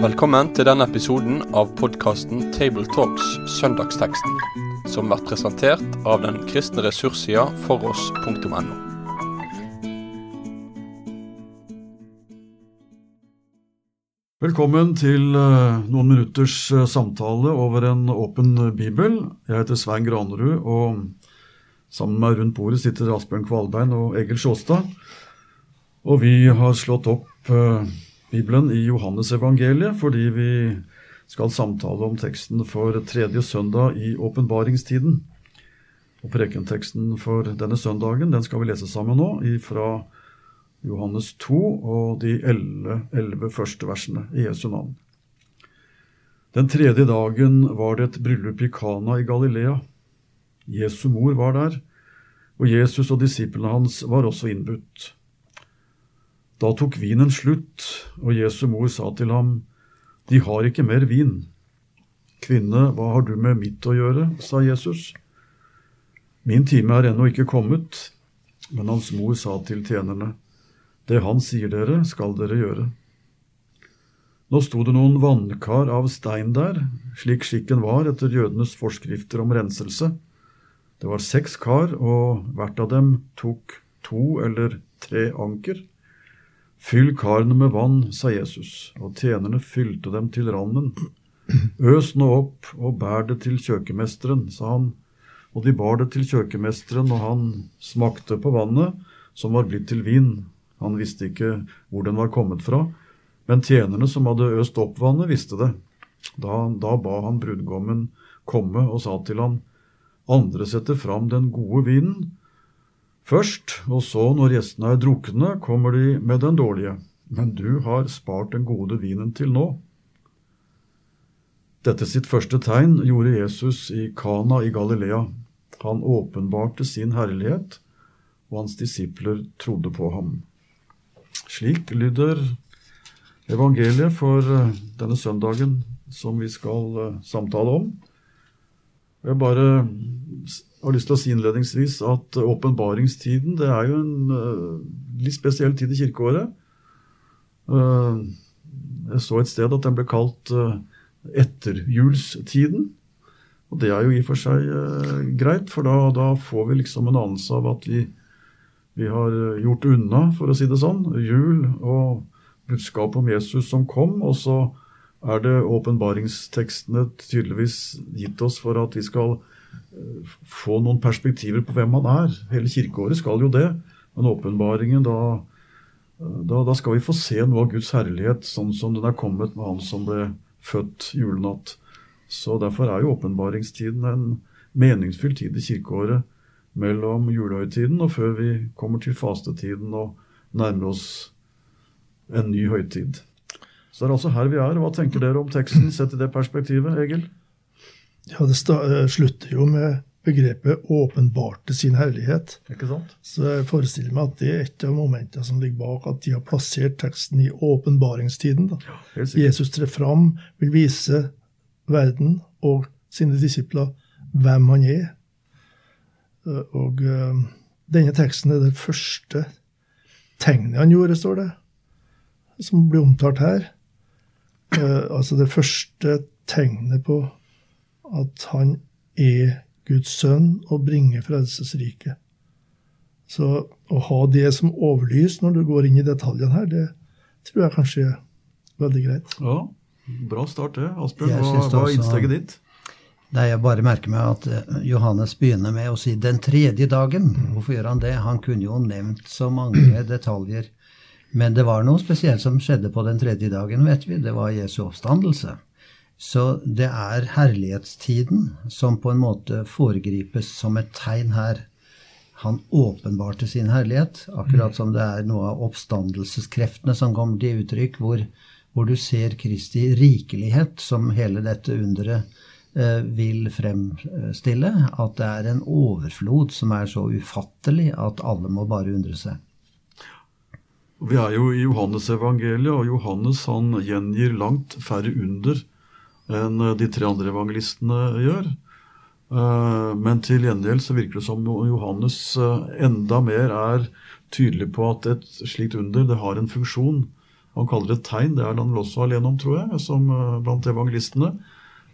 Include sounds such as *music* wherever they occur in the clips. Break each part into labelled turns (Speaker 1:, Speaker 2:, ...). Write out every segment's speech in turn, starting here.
Speaker 1: Velkommen til denne episoden av podkasten Tabletalks Søndagsteksten, som blir presentert av den kristne ressurssida foross.no.
Speaker 2: Velkommen til eh, noen minutters eh, samtale over en åpen bibel. Jeg heter Svein Granerud, og sammen med rundt bordet sitter Asbjørn Kvalbein og Egil Sjåstad. Og vi har slått opp uh, Bibelen i Johannesevangeliet fordi vi skal samtale om teksten for tredje søndag i åpenbaringstiden. Og prekenteksten for denne søndagen den skal vi lese sammen nå, fra Johannes 2 og de elleve første versene i Jesu navn. Den tredje dagen var det et bryllup i Kana i Galilea. Jesu mor var der, og Jesus og disiplene hans var også innbudt. Da tok vinen slutt, og Jesu mor sa til ham, De har ikke mer vin. Kvinne, hva har du med mitt å gjøre? sa Jesus. Min time er ennå ikke kommet. Men hans mor sa til tjenerne, det han sier dere, skal dere gjøre. Nå sto det noen vannkar av stein der, slik skikken var etter jødenes forskrifter om renselse. Det var seks kar, og hvert av dem tok to eller tre anker. Fyll karene med vann, sa Jesus, og tjenerne fylte dem til randen. Øs nå opp og bær det til kjøkkenmesteren, sa han, og de bar det til kjøkkenmesteren, og han smakte på vannet, som var blitt til vin, han visste ikke hvor den var kommet fra, men tjenerne som hadde øst opp vannet, visste det. Da, da ba han brudgommen komme og sa til han, andre setter fram den gode vinen først, og så, når gjestene er drukne, kommer de med den dårlige. Men du har spart den gode vinen til nå. Dette sitt første tegn gjorde Jesus i Kana i Galilea. Han åpenbarte sin herlighet, og hans disipler trodde på ham. Slik lyder evangeliet for eh, denne søndagen som vi skal eh, samtale om. Jeg bare har lyst til å si innledningsvis at åpenbaringstiden det er jo en uh, litt spesiell tid i kirkeåret. Uh, jeg så et sted at den ble kalt uh, etterjulstiden. Og det er jo i og for seg greit, for da, da, får vi liksom en anelse av at vi vi har eh, gjort unna, for å si det sånn, jul og budskapet om Jesus som kom. Og så er det åpenbaringstekstene tydeligvis gitt oss for at vi skal eh, få noen perspektiver på hvem han er. Hele kirkeåret skal jo det. Men åpenbaringen, da, da, da, skal vi få se noe av Guds herlighet sånn som den er kommet med han som ble født julenatt. Så derfor er jo åpenbaringstiden en meningsfull tid i kirkeåret mellom julehøytiden og før vi kommer til fastetiden og nærmer oss en ny høytid. Så det er altså her vi er. Hva tenker dere om teksten sett i det perspektivet, Egil?
Speaker 3: Ja, Det eh, slutter jo med begrepet 'åpenbarte sin herlighet'.
Speaker 2: Ikke sant?
Speaker 3: Så jeg forestiller meg at det er et av momentene som ligger bak at de har plassert teksten i åpenbaringstiden. Da. Ja, Jesus trer fram, vil vise verden og sine disipler hvem han er, Eh, og uh, denne teksten er det første tegnet han gjorde, står det, som blir omtalt her. Uh, altså det første tegnet på at han er Guds sønn og bringer frelsesriket. Så å ha det som overlys når du går inn i detaljene her, det tror jeg kanskje er veldig greit.
Speaker 2: Ja, Bra start, det. Asbjørn, hva, hva er innsteget ditt?
Speaker 4: Nei, jeg bare merker meg at eh, Johannes begynner med å si 'den tredje dagen'. Hvorfor gjør han det? Han kunne jo nevnt så mange detaljer. Men det var noe spesielt som skjedde på den tredje dagen, vet vi. Det var Jesu oppstandelse. Så det er herlighetstiden som på en måte foregripes som et tegn her. Han åpenbarte sin herlighet, akkurat som det er noe av oppstandelseskreftene som kommer til uttrykk, hvor, hvor du ser Kristi rikelighet som hele dette underet Eh, vil fremstille at det er en overflod som er så ufattelig at alle må bare undre seg.
Speaker 2: Vi er jo i Johannes-evangeliet, og Johannes han gjengir langt færre under enn de tre andre evangelistene gjør. Eh, men til gjengjeld så virker det som Johannes eh, enda mer er tydelig på at et slikt under det har en funksjon. Han kaller det et tegn. Det er han vel også alene om, tror jeg, som eh, blant evangelistene.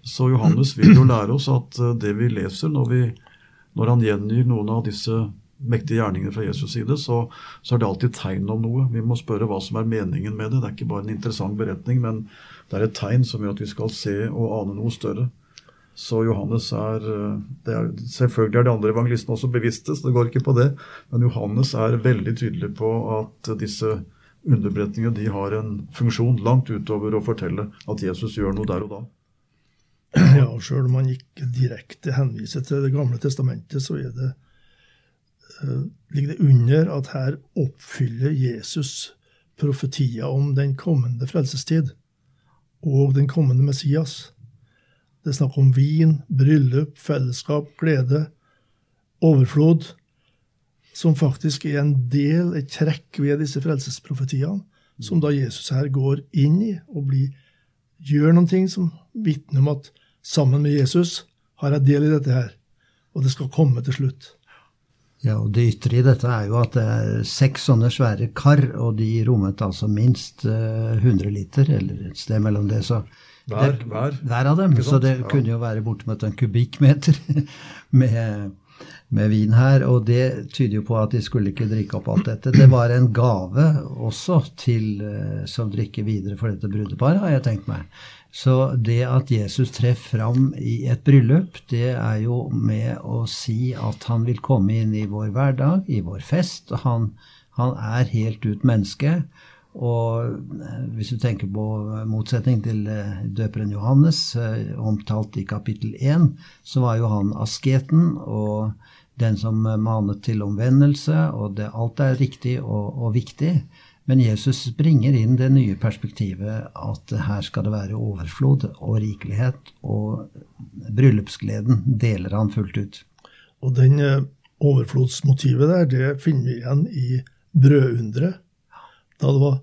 Speaker 2: Så Johannes vil jo lære oss at eh, det vi leser når, vi, når han gjengir noen av disse mektige gjerningene fra Jesus' side, så, så, er det alltid tegn om noe. Vi må spørre hva som er meningen med det. Det er ikke bare en interessant beretning, men det er et tegn som gjør at vi skal se og ane noe større. Så Johannes er, eh, er, Selvfølgelig er de andre evangelistene også bevisste, så det går ikke på det. Men Johannes er veldig tydelig på at disse underberetningene de har en funksjon langt utover å fortelle at Jesus gjør noe der og da.
Speaker 3: Ja, Sjøl om man ikke direkte henviser til Det gamle testamentet, så er det, ligger det under at her oppfyller Jesus profetier om den kommende frelsestid og den kommende Messias. Det er snakk om vin, bryllup, fellesskap, glede, overflod, som faktisk er en del, et trekk ved disse frelsesprofetiene, som da Jesus her går inn i og blir, gjør noen ting som vitner om at sammen med Jesus har jeg del i dette her, og det skal komme til slutt.
Speaker 4: Ja, og Det ytre i dette er jo at det er seks sånne svære kar, og de rommet altså minst 100 eh, liter, eller et sted mellom det. så
Speaker 2: hver, hver.
Speaker 4: hver av dem. Så det ja. kunne jo være bortimot en kubikkmeter *laughs* med, med, vin her. Og det tyder jo på at de skulle ikke drikke opp alt dette. Det var en gave også til uh, som drikker videre for dette brudeparet, har jeg tenkt meg. Så det at Jesus treff fram i et bryllup, det er jo med å si at han vil komme inn i vår hverdag, i vår fest. Han, han er helt ut menneske. Og eh, hvis du tenker på motsetning til eh, døperen Johannes, eh, omtalt i kapittel 1, så var jo han asketen og den som manet til omvendelse, og det, alt er riktig og, og, viktig. Men Jesus bringer inn det nye perspektivet at her skal det være overflod og rikelighet, og bryllupsgleden deler han fullt ut.
Speaker 3: Og den overflodsmotivet der, det finner vi igjen i brødunderet da det var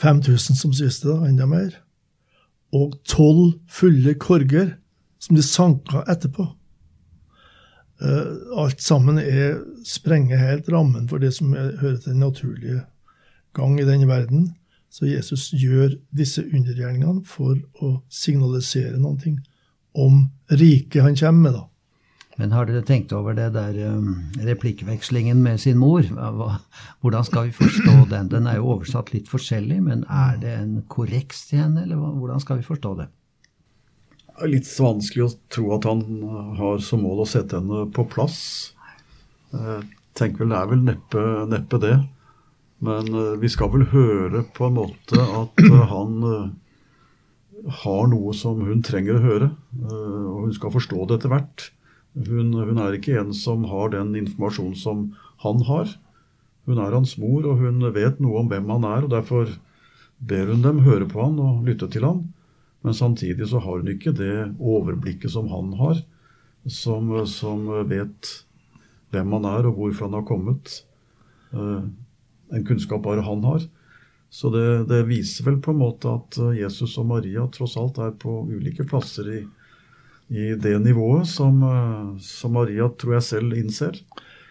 Speaker 3: 5000 som siste, da, enda mer. Og tolv fulle korger som de sanka etterpå. Uh, alt sammen er, sprenger helt rammen for det som er, hører til den naturlige gang i denne verden. Så Jesus gjør disse undergjerningene for å signalisere noe om riket han kommer med. da.
Speaker 4: Men har dere tenkt over det der um, replikkvekslingen med sin mor? Hvordan skal vi forstå den? Den er jo oversatt litt forskjellig, men er det en korreks til henne, eller hvordan skal vi forstå det?
Speaker 2: Det er litt vanskelig å tro at han har som mål å sette henne på plass. Jeg tenker vel det er vel neppe, neppe det. Men uh, vi skal vel høre på en måte at uh, han uh, har noe som hun trenger å høre. Og hun skal forstå det etter hvert. Hun, hun, er ikke en som har den informasjonen som han har. Hun er hans mor, og hun vet noe om hvem han er. og Derfor ber hun dem høre på han og lytte til han. Men samtidig så har hun ikke det overblikket som han har, som, som vet hvem han er og hvorfor han har kommet. Uh, en kunnskap bare han har. Så det, det, viser vel på en måte at Jesus og Maria tross alt er på ulike plasser i, i det nivået som, eh, som, Maria tror jeg selv innser.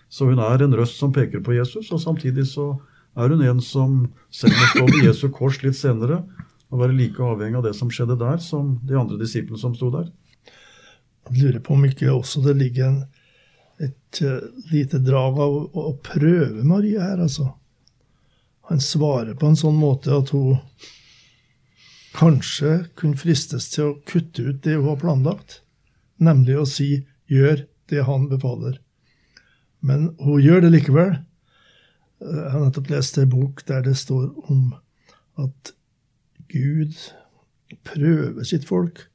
Speaker 2: Så hun er en røst som peker på Jesus, og samtidig så er hun en som selv må stå ved Jesu kors litt senere og være like avhengig av det som skjedde der, som de andre disiplene som sto der.
Speaker 3: Jeg lurer på om ikke også det ligger en, et uh, lite drag av å, å prøve Maria her, altså. Han svarer på en sånn måte at hun kanskje kunne fristes til å kutte ut det hun har planlagt nemlig å si 'gjør det han befaler'. Men hun gjør det likevel. Jeg har nettopp lest en bok der det står om at Gud prøver sitt folk,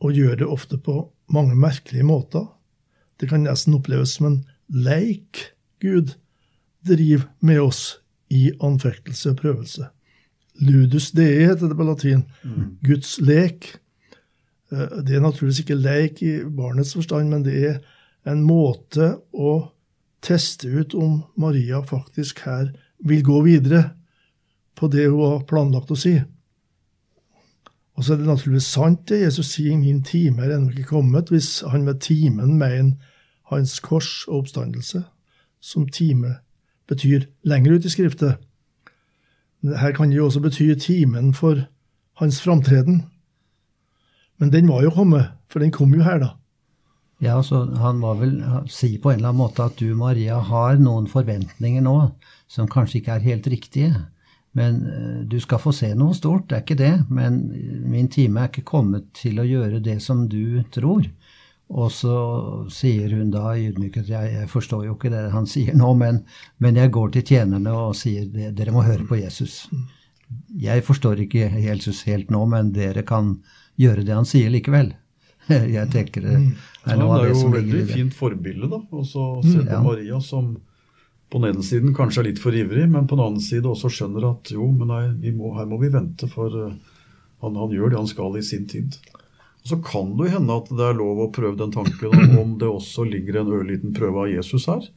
Speaker 3: og gjør det ofte på mange merkelige måter. Det kan nesten oppleves som en leik Gud driver med oss i anfektelse og prøvelse. Ludus dei heter det på latin. Mm. Guds lek. Eh, det er naturligvis ikke leik i barnets forstand, men det er en måte å teste ut om Maria faktisk her vil gå videre på det hun har planlagt å si. Og så er det naturligvis sant det Jesus sier, 'min time er ennå ikke kommet', hvis han med timen mener hans kors og oppstandelse som time betyr lenger ut i skriftet. Her kan det jo også bety timen for hans framtreden. Men den var jo kommet, for den kom jo her, da.
Speaker 4: Ja, så Han må vel si på en eller annen måte at du, Maria, har noen forventninger nå som kanskje ikke er helt riktige. Men eh, du skal få se noe stort, det er ikke det. Men min time er ikke kommet til å gjøre det som du tror. Og så sier hun da ydmyket jeg, jeg forstår jo ikke det han sier nå, men, men jeg går til tjenerne og sier dere må høre på Jesus. Jeg forstår ikke Jesus helt nå, men dere kan gjøre det han sier likevel. *laughs* Jeg tenker det
Speaker 2: er noe av det som ligger i det. Det er jo veldig fint forbilde, da. Og så se på ja. Maria som på den ene siden kanskje er litt for ivrig, men på den andre side også skjønner at jo, men nei, må, her må vi vente, for uh, han, han, gjør det han skal i sin tid. Så kan det jo hende at det er lov å prøve den tanken om det også ligger en ørliten prøve av Jesus her.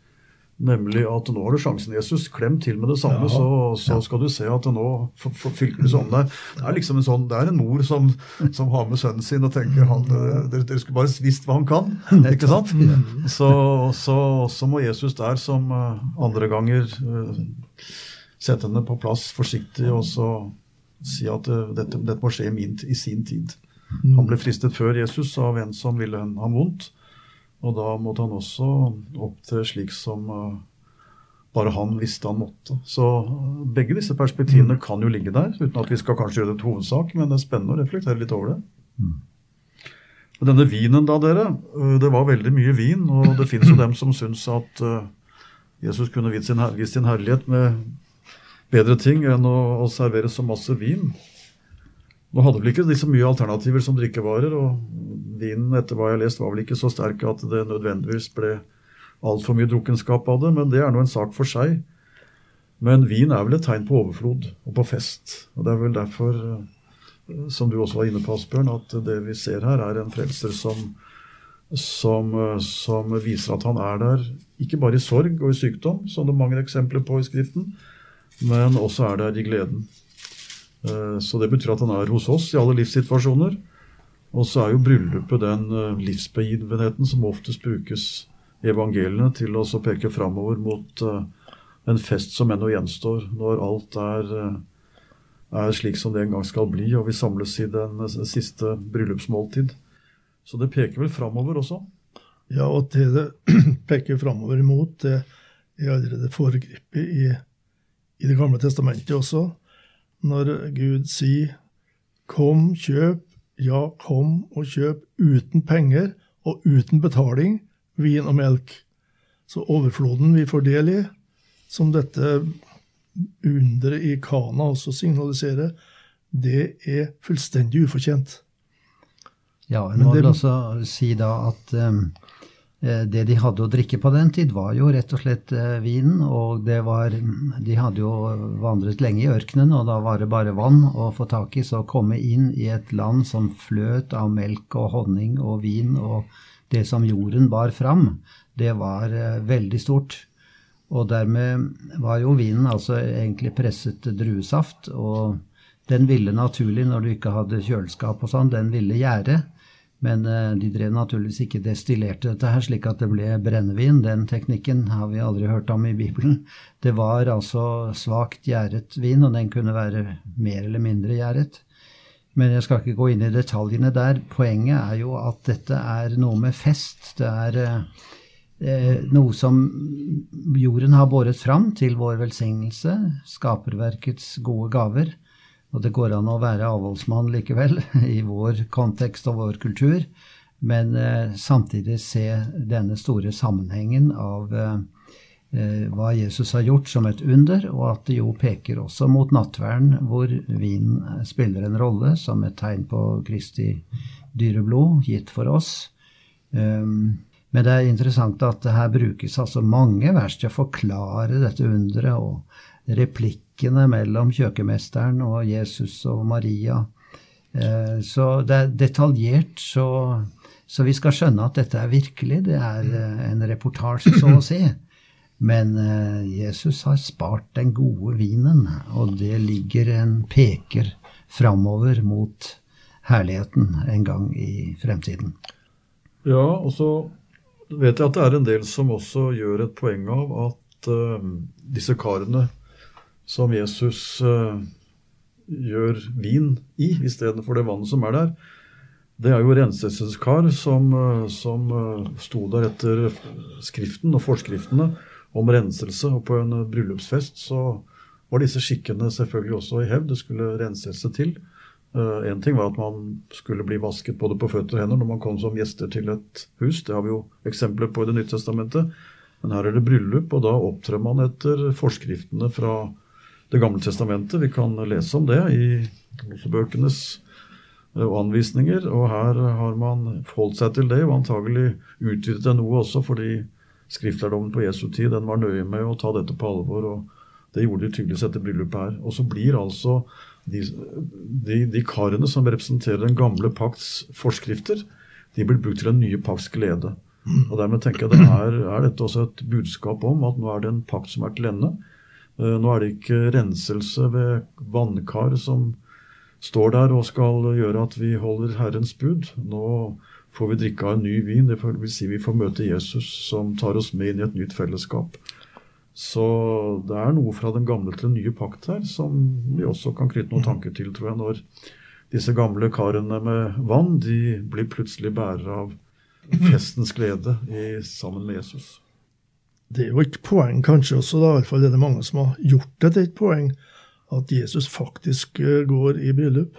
Speaker 2: Nemlig at nå har du sjansen, Jesus. Klem til med det samme, ja, så, så, skal du se at det nå fylker det seg om deg. Det er liksom en sånn, det er en mor som, som har med sønnen sin og tenker han, dere, dere skulle bare visst hva han kan. *laughs* ikke sant? Så, så, så må Jesus der, som eh, andre ganger, eh, sette henne på plass forsiktig og så si at eh, dette, dette må skje i sin tid. Han ble fristet før Jesus av en som ville ham vondt. Og da måtte han også opptre slik som uh, bare han visste han måtte. Så begge disse perspektivene mm. kan jo ligge der, uten at vi skal kanskje gjøre det til hovedsak, men det er spennende å reflektere litt over det. Mm. Denne vinen, da, dere. Uh, det var veldig mye vin, og det fins jo dem som syns at Jesus kunne vist sin, herlighet med bedre ting enn å servere så masse vin. Nå hadde vel ikke så mye alternativer som drikkevarer, og vinen etter hva jeg har lest var vel ikke så sterk at det nødvendigvis ble altfor mye drukkenskap av det, men det er nå en sak for seg. Men vin er vel et tegn på overflod og på fest. Og det er vel derfor, eh, som du også var inne på, Asbjørn, at det vi ser her, er en frelser som, som, eh, som viser at han er der, ikke bare i sorg og i sykdom, som det er mange eksempler på i Skriften, men også er der i gleden. Eh, så det betyr at han er hos oss i alle livssituasjoner. Og så er jo bryllupet den eh, livsbegivenheten som oftest brukes i evangeliene til å peke framover mot eh, en fest som ennå gjenstår, når alt er, er, slik som det en gang skal bli, og vi samles i den siste bryllupsmåltid. Så det peker vel framover også?
Speaker 3: Ja, og det det *clears throat* peker framover imot, det er allerede foregrepet i, i Det gamle testamentet også når Gud sier 'kom, kjøp', ja, kom og kjøp uten penger og uten betaling vin og melk. Så overfloden vi får del i, som dette underet i Kana også signaliserer, det er fullstendig ufortjent.
Speaker 4: Ja, en må vel også si da at um, det de hadde å drikke på den tid, var jo rett og slett eh, vinen. Og det var De hadde jo vandret lenge i ørkenen, og da var det bare vann å få tak i. Så å komme inn i et land som fløt av melk og honning og vin og det som jorden bar fram, det var eh, veldig stort. Og dermed var jo vinen altså egentlig presset druesaft. Og den ville naturlig, når du ikke hadde kjøleskap og sånn, den ville gjære. Men eh, de drev naturligvis ikke destillerte dette her slik at det ble brennevin. Den teknikken har vi aldri hørt om i Bibelen. Det var altså svakt gjæret vin, og den kunne være mer eller mindre gjæret. Men jeg skal ikke gå inn i detaljene der. Poenget er jo at dette er noe med fest. Det er eh, noe som jorden har båret fram til vår velsignelse, skaperverkets gode gaver. Og det går an å være avholdsmann likevel, *laughs* i vår kontekst og vår kultur, men eh, samtidig se denne store sammenhengen av eh, hva Jesus har gjort som et under, og at det jo peker også mot nattverden, hvor vin spiller en rolle som et tegn på Kristi dyreblod gitt for oss. Um, men det er interessant at det her brukes altså mange vers til å forklare dette underet, og replikk rekkene mellom kjøkkenmesteren og Jesus og Maria. Eh, så det er detaljert, så, så vi skal skjønne at dette er virkelig. Det er eh, en reportasje, så å si. Men eh, Jesus har spart den gode vinen, og det ligger en peker framover mot herligheten en gang i fremtiden.
Speaker 2: Ja, og så vet jeg at det er en del som også gjør et poeng av at uh, disse karene som Jesus uh, gjør vin i istedenfor det vannet som er der, det er jo renselseskar som, som sto der etter Skriften og forskriftene om renselse. Og på en bryllupsfest så var disse skikkene selvfølgelig også i hevd. Det skulle renselse til. Uh, ting var at man skulle bli vasket både på føtter og hender når man kom som gjester til et hus. Det har vi jo eksempler på i Det nye testamentet. Men her er det bryllup, og da opptrer man etter forskriftene fra Det gamle testamentet. Vi kan lese om det i Mosebøkenes og anvisninger. Og her har man forholdt seg til det, og antagelig utvidet det noe også, fordi skriftlærdommen på Jesu tid den var nøye med å ta dette på alvor. og Det gjorde de tydeligvis etter bryllupet her. Og så blir altså de, de, de, karene som representerer den gamle pakts forskrifter, de blir brukt til den nye pakts glede. Og Dermed tenker jeg det er, er dette også et budskap om at nå er det en pakt som er til ende. Eh, nå er det ikke renselse ved vannkar som står der og skal gjøre at vi holder Herrens bud. Nå får vi drikke av en ny vin. Det vil si vi får møte Jesus som tar oss med inn i et nytt fellesskap. Så det er noe fra den gamle til den nye pakt her som vi også kan knytte noen tanker til, tror jeg, når disse gamle karene med vann de blir plutselig bærere av festens glede i, sammen med Jesus.
Speaker 3: Det er jo et poeng kanskje også, da, i hvert fall er det mange som har gjort det til et poeng, at Jesus faktisk eh, går i bryllup.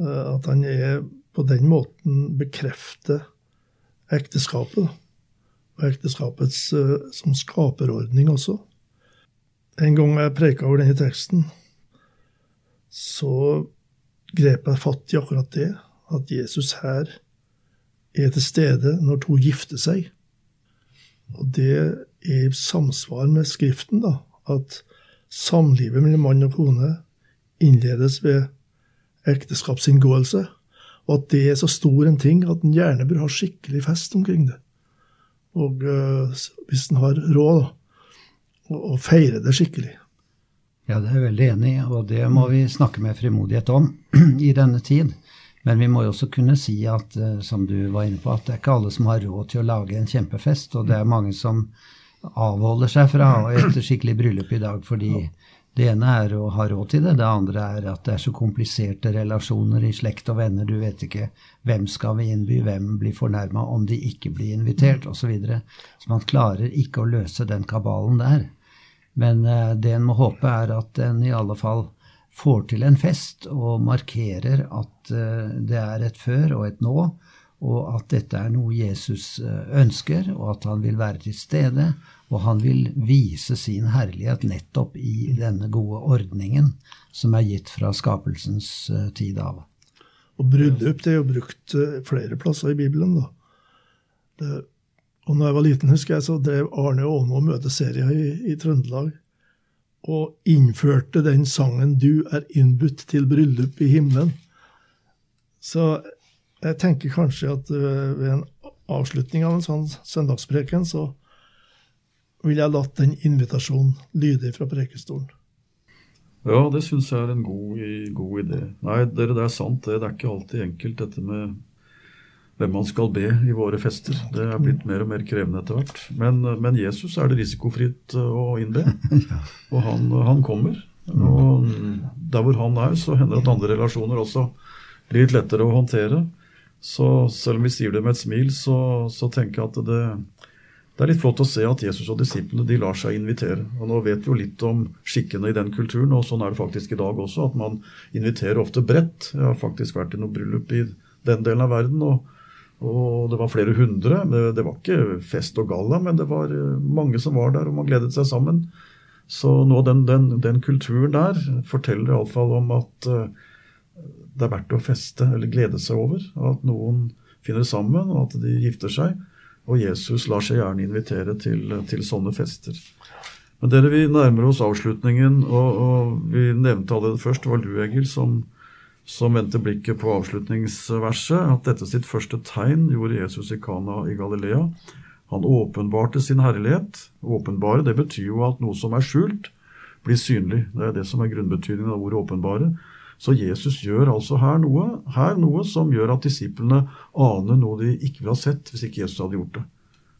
Speaker 3: Eh, at han er på den måten bekrefter ekteskapet. og ekteskapets uh, som skaperordning også. En gang jeg preika over denne teksten, så grep jeg fatt i akkurat det, at Jesus her er til stede når to gifter seg. Og det i samsvar med Skriften, da, at samlivet mellom mann og kone innledes ved ekteskapsinngåelse, og at det er så stor en ting at en gjerne bør ha skikkelig fest omkring det. Og uh, hvis en har råd, å feire det skikkelig.
Speaker 4: Ja, det er jeg veldig enig i, og det må vi snakke med frimodighet om *clears throat* i denne tid. Men vi må jo også kunne si at, uh, som du var inne på, at det er ikke alle som har råd til å lage en kjempefest. Og det er mange som avholder seg fra et skikkelig bryllup i dag fordi det ene er å ha råd til det, det andre er at det er så kompliserte relasjoner i slekt og venner. Du vet ikke hvem skal vi innby, hvem blir fornærma om de ikke blir invitert, osv. Så, videre. så man klarer ikke å løse den kabalen der. Men uh, det en må håpe, er at en i alle fall får til en fest og markerer at uh, det er et før og et nå, og at dette er noe Jesus uh, ønsker, og at han vil være til stede og han vil vise sin herlighet nettopp i denne gode ordningen som er gitt fra skapelsens uh, tid av.
Speaker 3: Og bryllup det er jo brukt uh, flere plasser i Bibelen. da. Det, og når jeg var liten, husker jeg, så drev Arne Aanmo møteserier i, i Trøndelag. Og innførte den sangen 'Du er innbudt til bryllup i himmelen'. Så jeg tenker kanskje at uh, ved en avslutning av en sånn søndagspreken, så ville jeg latt den invitasjonen lyde fra prekestolen.
Speaker 2: Ja, det syns jeg er en god, god, idé. Nei, dere, det er sant. Det, det er ikke alltid enkelt, dette med hvem man skal be i våre fester. Det er blitt mer og mer krevende etter hvert. Men, men Jesus er det risikofritt eh, å innbe. *laughs* Og han, han, kommer. Og der hvor han er, så hender det at andre relasjoner også blir litt lettere å håndtere. Så selv om vi sier det med et smil, så, så tenker jeg at det, det er litt flott å se at Jesus og disiplene de lar seg invitere. Og Nå vet vi jo litt om skikkene i den kulturen, og sånn er det faktisk i dag også. At man inviterer ofte bredt. Jeg har faktisk vært i noe bryllup i den delen av verden. og, og det var flere hundre. Det, var ikke fest og galla, men det var eh, mange som var der, og man gledet seg sammen. Så nå den, den, den kulturen der forteller iallfall om at uh, det er verdt å feste eller glede seg over. At noen finner sammen, og at de gifter seg. Og Jesus lar seg gjerne invitere til, til sånne fester. Men dere, Vi nærmer oss avslutningen, og, og vi nevnte allerede først, det var du, Egil, som, som vendte blikket på avslutningsverset, at dette sitt første tegn gjorde Jesus i Kana i Galilea. Han åpenbarte sin herlighet. Åpenbare det betyr jo at noe som er skjult, blir synlig. Det er det som er grunnbetydningen av ordet åpenbare. Så Jesus gjør altså her noe, her noe som gjør at disiplene aner noe de ikke ville ha sett hvis ikke Jesus hadde gjort det.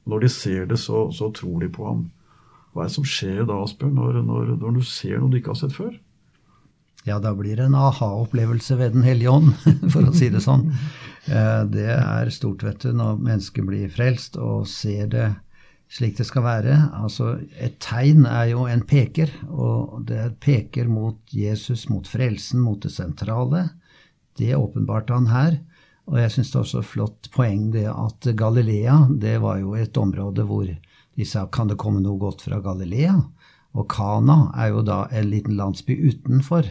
Speaker 2: Når de ser det, så, så tror de på ham. Hva er det som skjer da, Asbjørn, når, når, når du ser noe du ikke har sett før?
Speaker 4: Ja, da blir det en aha-opplevelse ved Den hellige ånd, *laughs* for å si det sånn. Eh, det er stort, vet du, når mennesker blir frelst og ser det slik det skal være. Altså, et tegn er jo en peker, og det peker mot Jesus, mot frelsen, mot det sentrale. Det åpenbarte han her. Og jeg syns det er også flott poeng det at Galilea, det var jo et område hvor de sa kan det komme noe godt fra Galilea? Og Kana er jo da en liten landsby utenfor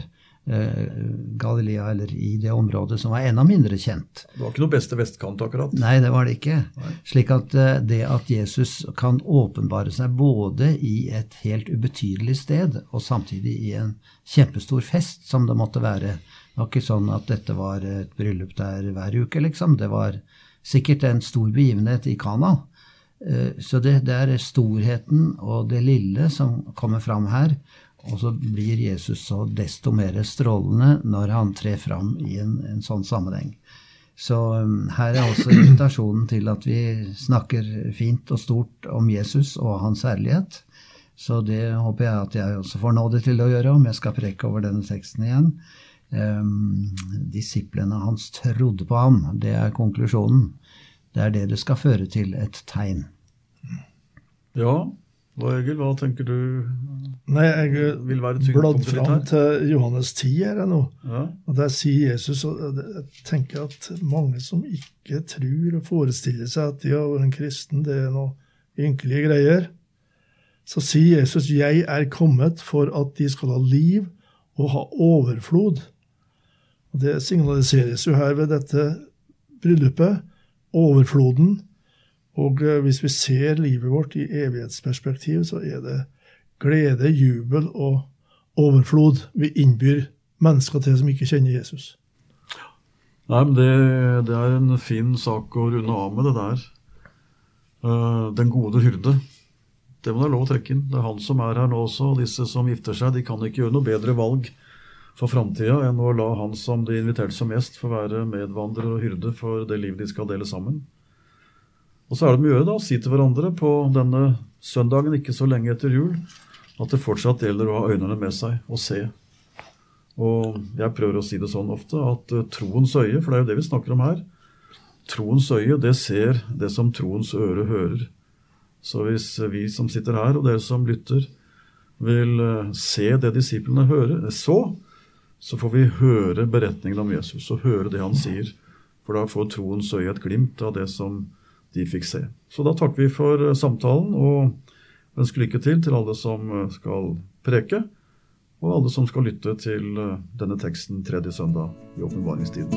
Speaker 4: Galilea, eller i det området som var enda mindre kjent.
Speaker 2: Det var ikke noe beste vestkant, akkurat?
Speaker 4: Nei, det var det ikke. Nei. Slik at eh, det at Jesus kan åpenbare seg både i et helt ubetydelig sted og samtidig i en kjempestor fest, som det måtte være. Det var ikke sånn at dette var et bryllup der hver uke, liksom. Det var sikkert en stor begivenhet i Kana. Eh, så det, det er storheten og det lille som kommer fram her. Og så blir Jesus så desto mer strålende når han trer fram i en, en sånn sammenheng. Så um, her er også invitasjonen til at vi snakker fint og stort om Jesus og hans ærlighet. Så det håper jeg at jeg også får nåde til å gjøre, om jeg skal preke over denne teksten igjen. Um, disiplene hans trodde på ham. Det er konklusjonen. Det er det det skal føre til et tegn.
Speaker 2: Ja, hva, Egil, hva tenker du
Speaker 3: Nei, Jeg vil være bladd fram til Johannes 10 her nå. Ja. Og Der sier Jesus og Jeg tenker at mange som ikke tror og forestiller seg at de har vært en kristen, det er noe ynkelige greier. Så sier Jesus, 'Jeg er kommet for at de skal ha liv og ha overflod'. Og Det signaliseres jo her ved dette bryllupet. Overfloden og eh, hvis vi ser livet vårt i evighetsperspektiv, så er det glede, jubel og overflod vi innbyr mennesker til som ikke kjenner Jesus.
Speaker 2: Nei, men det, det er en fin sak å runde av med, det der. Uh, den gode hyrde. Det må det lov å trekke inn. Det er han som er her nå også. og Disse som gifter seg, de kan ikke gjøre noe bedre valg for framtida enn å la han som de inviterte som gjest, få være medvandrer og hyrde for det livet de skal dele sammen. Og så er det mye å gjøre da, å si til hverandre på denne søndagen ikke så lenge etter jul at det fortsatt gjelder å ha øynene med seg og se. Og jeg prøver å si det sånn ofte at uh, troens øye, for det er jo det vi snakker om her Troens øye, det ser det som troens øre hører. Så hvis vi som sitter her, og dere som lytter, vil uh, se det disiplene hører, så, så får vi høre beretningen om Jesus og høre det han sier. For da får troens øye et glimt av det som de fikk se. Så da takker vi for eh, samtalen og ønsker lykke til til alle som eh, skal preke, og alle som skal lytte til eh, denne teksten tredje søndag i åpenbaringstiden.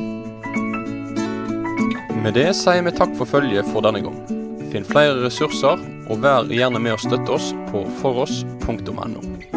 Speaker 1: Med det sier vi takk for følget for denne gang. Finn flere ressurser, og vær gjerne med å støtte oss på foross.no.